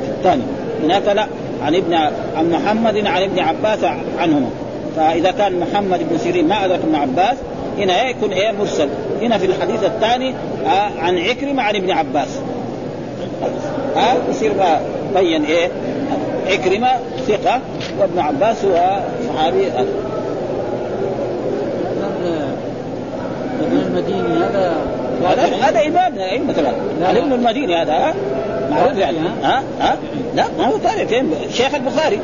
الثاني هناك لا عن ابن عن محمد عن ابن عباس عنهما. فإذا كان محمد بن سيرين ما أدرك ابن عباس هنا يكون إيه مرسل. هنا في الحديث الثاني آه عن عكرمة عن ابن عباس. ها يصير بين إيه؟ عكرمه ثقة وابن عباس هو صحابي ابن المديني هذا هذا هذا إمام من الائمه علي ابن المديني هذا معروف يعني. ها؟ ها؟ لا ما هو تابع فين؟ شيخ البخاري.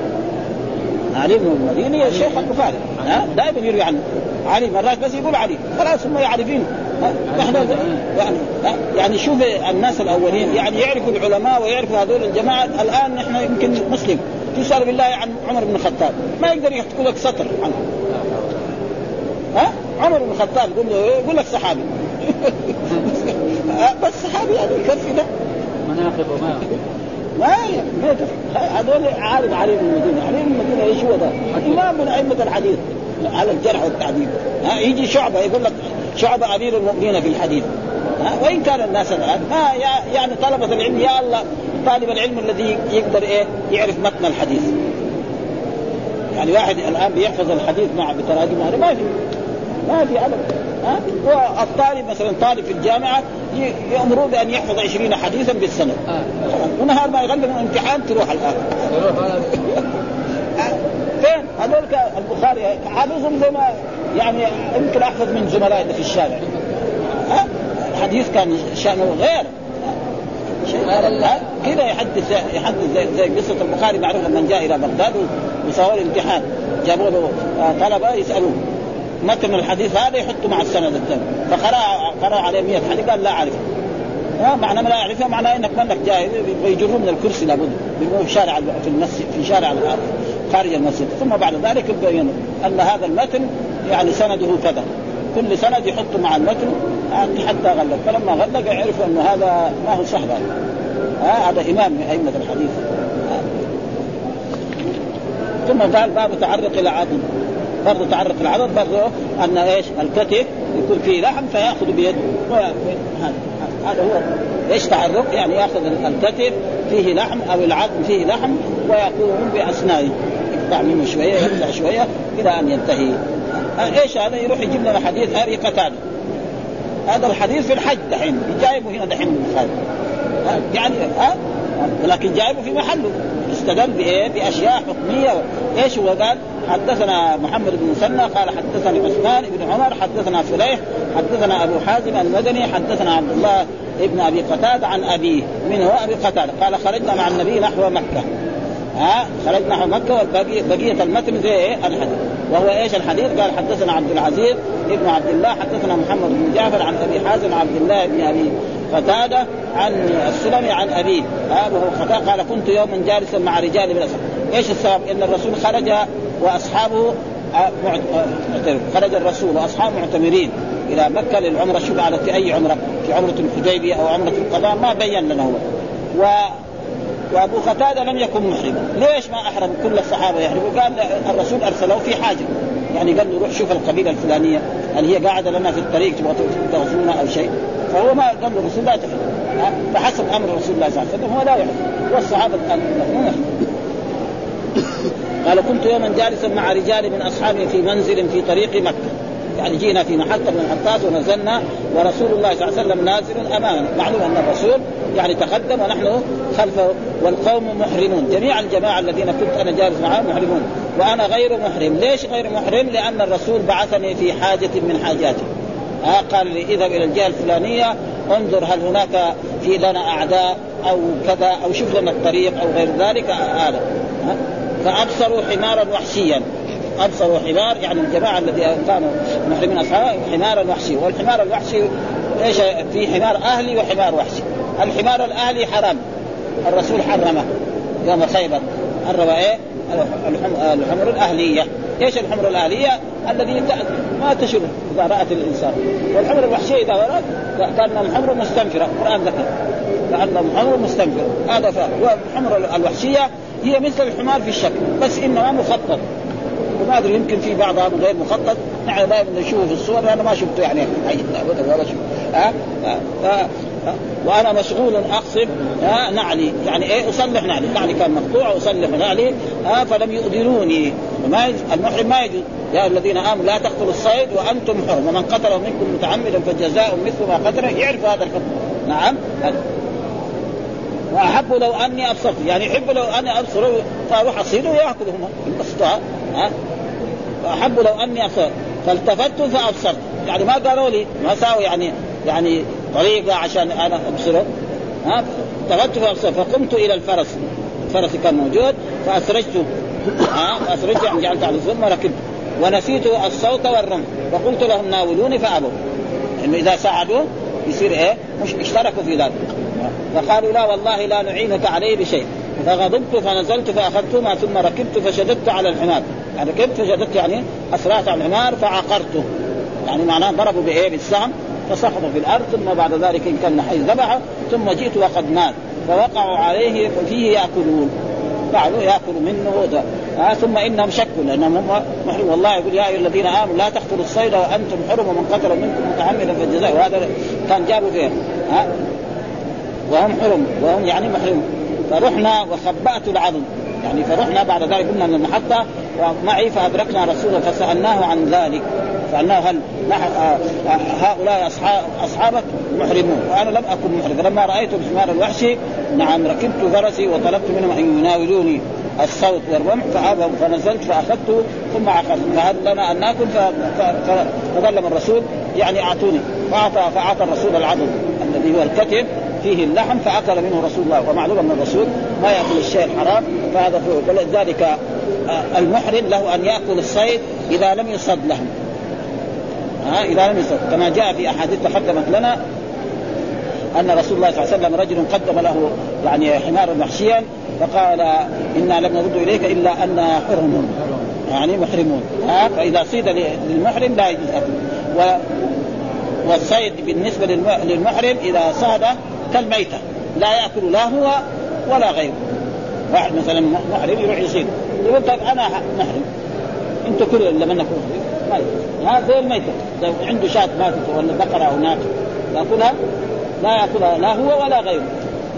علي بن المديني شيخ البخاري ها؟ دائما يروي عنه. علي مرات بس يقول علي خلاص هم يعرفين نحن يعني يعني شوف الناس الأولين يعني يعرفوا العلماء ويعرفوا هذول الجماعة. الآن نحن يمكن مسلم. تسال بالله عن عمر بن الخطاب. ما يقدر يحكي لك سطر عنه. ها؟ عمر بن الخطاب يقول له يقول لك صحابي. بس صحابي يعني يكفي ده. مناقب وما ما ما هذول عارف علي بن المدينة، علي بن المدينة إيش هو ده؟ إمام من أئمة الحديث. على الجرح والتعديل ها؟ يجي شعبة يقول لك شعبه أمير المؤمنين في الحديث. وإن كان الناس الآن ما يعني طلبة العلم يا الله طالب العلم الذي يقدر إيه؟ يعرف متن الحديث. يعني واحد الآن بيحفظ الحديث مع بتراجمه هذا ما في ما في ابدا ها؟ هو الطالب مثلا طالب في الجامعة يامروه بأن يحفظ 20 حديثا بالسنة. آه. ونهار ما يغلب الامتحان تروح الآن. فين؟ هذول البخاري حافظهم زي ما يعني يمكن احفظ من زملائي في الشارع. ها؟ الحديث كان شأنه غير. كذا يحدث يحدث زي, زي قصة البخاري معروف من جاء إلى بغداد وسووا الامتحان جابوا له طلبة يسألوه متن الحديث هذا؟ يحطه مع السند الثاني. فقرأ قرأ عليه 100 حديث قال لا اعرفها ها؟ معنى ما لا يعرفها معناه إنك منك جاي ويجرون من الكرسي لابد في شارع في المسجد في شارع الأرض. خارج المسجد. ثم بعد ذلك يبين أن هذا المتن يعني سنده كذا. كل سند يحط مع المتن حتى غلق. فلما غلق عرفوا انه هذا ما هو صح هذا هذا إمام من أئمة الحديث. ثم قال باب تعرق العظم. برضه تعرق العضد برضه أن إيش؟ الكتف يكون فيه لحم فيأخذ بيده. هذا. هذا هو. إيش تعرق يعني يأخذ الكتف فيه لحم أو العظم فيه لحم ويقوم باسنانه يقطع منه شوية يقطع شوية إلى أن ينتهي. إيش هذا؟ يروح يجيب لنا حديث ابي قتاده هذا الحديث في الحج دحين جايبه هنا دحين يعني ها؟ لكن جايبه في محله. استدل بإيه؟ بأشياء حكمية. إيش هو قال؟ حدثنا محمد بن مسنى قال حدثني عثمان بن عمر حدثنا فليح حدثنا أبو حازم المدني حدثنا عبد الله ابن أبي قتادة عن أبيه من هو أبي قتادة قال خرجنا مع النبي نحو مكة. ها؟ خرجنا نحو مكة وبقيه المتن زي إيه؟ الحديث. وهو إيش الحديث؟ قال حدثنا عبد العزيز ابن عبد الله حدثنا محمد بن جعفر عن أبي حازم عبد الله بن أبي قتادة عن السلمي عن أبيه. ابوه قتادة قال كنت يوما جالسا مع رجال من إيش السبب؟ إن الرسول خرج واصحابه معتمر. خرج الرسول واصحابه معتمرين إلى مكة للعمرة. شوف على أي عمرة؟ في عمرة الحديبية أو عمرة القضاء. ما بين لنا هو. و وأبو قتادة لم يكن محرما، ليش ما أحرم كل الصحابة يحرموا؟ قال الرسول ارسله في حاجة، يعني قال له روح شوف القبيلة الفلانية. هل هي قاعدة لنا في الطريق تبغى تغزونا أو شيء، فهو ما قال له الرسول لا تحرم، فحسب أمر رسول الله صلى الله عليه وسلم. هو لا يحرم، والصحابة المؤمنون قال كنت يوما جالسا مع رجال من أصحابي في منزل في طريق مكة. يعني جينا في محطة من المحطات ونزلنا ورسول الله صلى الله عليه وسلم نازل أمامنا. معلوم أن الرسول يعني تقدم ونحن خلفه والقوم محرمون. جميع الجماعة الذين كنت أنا جالس معهم محرمون. وأنا غير محرم. ليش غير محرم؟ لأن الرسول بعثني في حاجة من حاجاته. ها قال لي إذهب إلى الجهة الفلانية انظر هل هناك في لنا أعداء أو كذا أو شوف لنا الطريق أو غير ذلك. هذا. فأبصروا حمارا وحشيا. أبصروا حمار يعني الجماعة الذين كانوا محرمين أصحابه حمارا وحشي. والحمار الوحشي إيش؟ في حمار أهلي وحمار وحشي. الحمار الأهلي حرام. الرسول حرمه. يوم خيبر. حرم إيه؟ الحمر الأهلية. إيش الحمر الأهلية؟ الذي ما تشر اذا رات الإنسان. والحمر الوحشيه إذا رات كأن الحمر مستنفرة. القرآن ذكر. كانهم حمر مستنفرة. هذا والحمر الوحشية هي مثل الحمار في الشكل بس إنما مخطط. وما أدري يمكن في بعضها غير مخطط. نحن دائما نشوفه في الصور أنا ما شفته يعني. ابدا ولا شفت ها؟ وأنا مشغول اقصف نعلي. يعني إيه؟ أصلح نعلي. نعلي كان مقطوع أصلح نعلي. فلم يؤذنوني ما المحرم ما يجوز. يا الذين آمنوا لا تقتلوا الصيد وأنتم حرم. ومن قتله منكم متعمدا فجزاء مثل ما قتل يعرف هذا الحكم. نعم؟ واحب لو أني أبصرت. يعني يحب لو أني أبصر فاروح اصيده ويأكلهم. انبسطوا ها؟ واحب لو أني ابصرت فالتفت فأبصرت. يعني ما قالوا لي ما ساووا يعني يعني طريقه عشان أنا أبصره ها؟ التفت فأبصرت. فقمت إلى الفرس. الفرس كان موجود فاسرجته ها؟ فاسرجته يعني جعلت على ثم ركبت ونسيت الصوت والرمح. فقلت لهم ناولوني فأبوا. إنه إذا ساعدوه يصير إيه؟ مش اشتركوا في ذلك. فقالوا لا والله لا نعينك عليه بشيء. فغضبت فنزلت فاخذتهما ثم ركبت فشددت على الحمار. يعني ركبت فشددت يعني أسرعت على الحمار فعقرته يعني معناه ضربوا بإيه؟ بالسهم. فسقط في الأرض ثم بعد ذلك إن كان حي ذبحه ثم جئت وقد مات. فوقعوا عليه ففيه يأكلون. بعضوا ياكل منه آه ثم إنهم شكوا لانهم هم محرم والله يقول يا أيها الذين آمنوا لا تقتلوا الصيد وأنتم حرم ومن قتل منكم متعمدا فالجزاء وهذا كان جابوا فيه. ها وهم حرم وهم يعني محرم. فرحنا وخبأت العظم. يعني فرحنا بعد ذلك قلنا من المحطة ومعي فأدركنا رسولا فسألناه عن ذلك. سألناه هل هؤلاء أصحاب أصحابك محرمون؟ وأنا لم أكن محرم. فلما رأيت بثمار الوحشي نعم ركبت فرسي وطلبت منهم أن يناولوني الصوت والرمح فأبوا فنزلت فأخذته ثم عقلت فهل لنا أن نأكل فظل الرسول يعني أعطوني. فأعطى فأعطى الرسول العظم. الذي هو الكتف فيه اللحم فأكل منه رسول الله ومعلوم أن الرسول ما يأكل الشيء الحرام فهذا ولذلك آه، المحرم له أن يأكل الصيد إذا لم يصد له ها إذا لم يستطع كما جاء في أحاديث تقدمت لنا أن رسول الله صلى الله عليه وسلم رجل قدم له يعني حمارا محشيا فقال إنا لم نرد إليك إلا ان حرم يعني محرمون. ها فإذا صيد للمحرم لا يجوز والصيد بالنسبة للمحرم إذا صاد كالميتة. لا يأكل لا هو ولا غيره. واحد مثلا محرم يروح يصيد. يقول طيب أنا محرم. أنتم كل لما نكون هذا زي الميتة. لو عنده شاة ماتت ولا بقرة أو ناقه يأكلها لا يأكلها لا هو ولا غيره.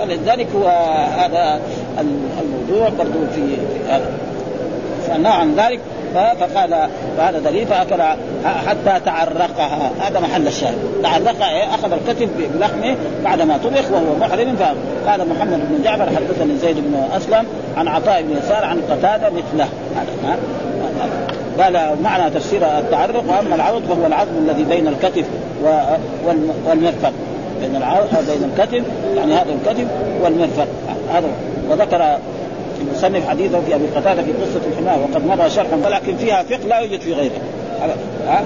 فلذلك هو هذا الموضوع برضو في هذا. فنهى عن ذلك. فقال فهذا دليل فأكل حتى تعرقها. هذا محل الشاهد. تعرقها إيه؟ أخذ الكتف بلحمه بعد ما طبخ وهو محرم فقال محمد بن جعفر حدثني زيد بن أسلم عن عطاء بن يسار عن قتادة مثله. هذا قال معنى تفسير التعرق وأما العرض فهو العظم الذي بين الكتف والمرفق. بين العرض بين الكتف يعني هذا الكتف والمرفق. هذا وذكر المصنف حديثه في أبي قتادة في قصة الحمار وقد مضى شرحا ولكن فيها فقه لا يوجد في غيرها ها؟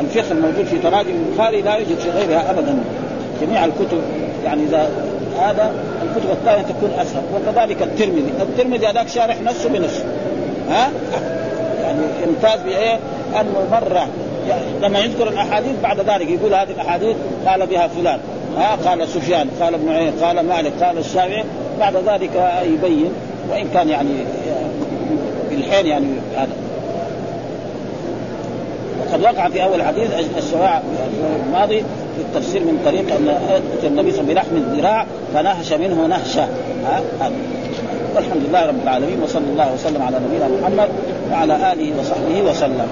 الفقه الموجود في تراجم البخاري لا يوجد في غيرها ابدا. جميع الكتب يعني إذا هذا الكتب الثانية تكون أسهل. وكذلك الترمذي. الترمذي هذاك شارح نفسه بنفسه ها؟ يعني يمتاز بإيه؟ أنه مرة يعني لما يذكر الأحاديث بعد ذلك يقول هذه الأحاديث قال بها فلان. ها؟ قال سفيان قال ابن عين قال مالك قال الشافعي. بعد ذلك يبين وإن كان يعني بالحين يعني هذا. وقد وقع في أول حديث الشواع الماضي في التفسير من طريق أن النبي صلى بلحم الذراع فنهش منه نهشة. والحمد لله رب العالمين وصلى الله وسلم على نبينا محمد وعلى آله وصحبه وسلم.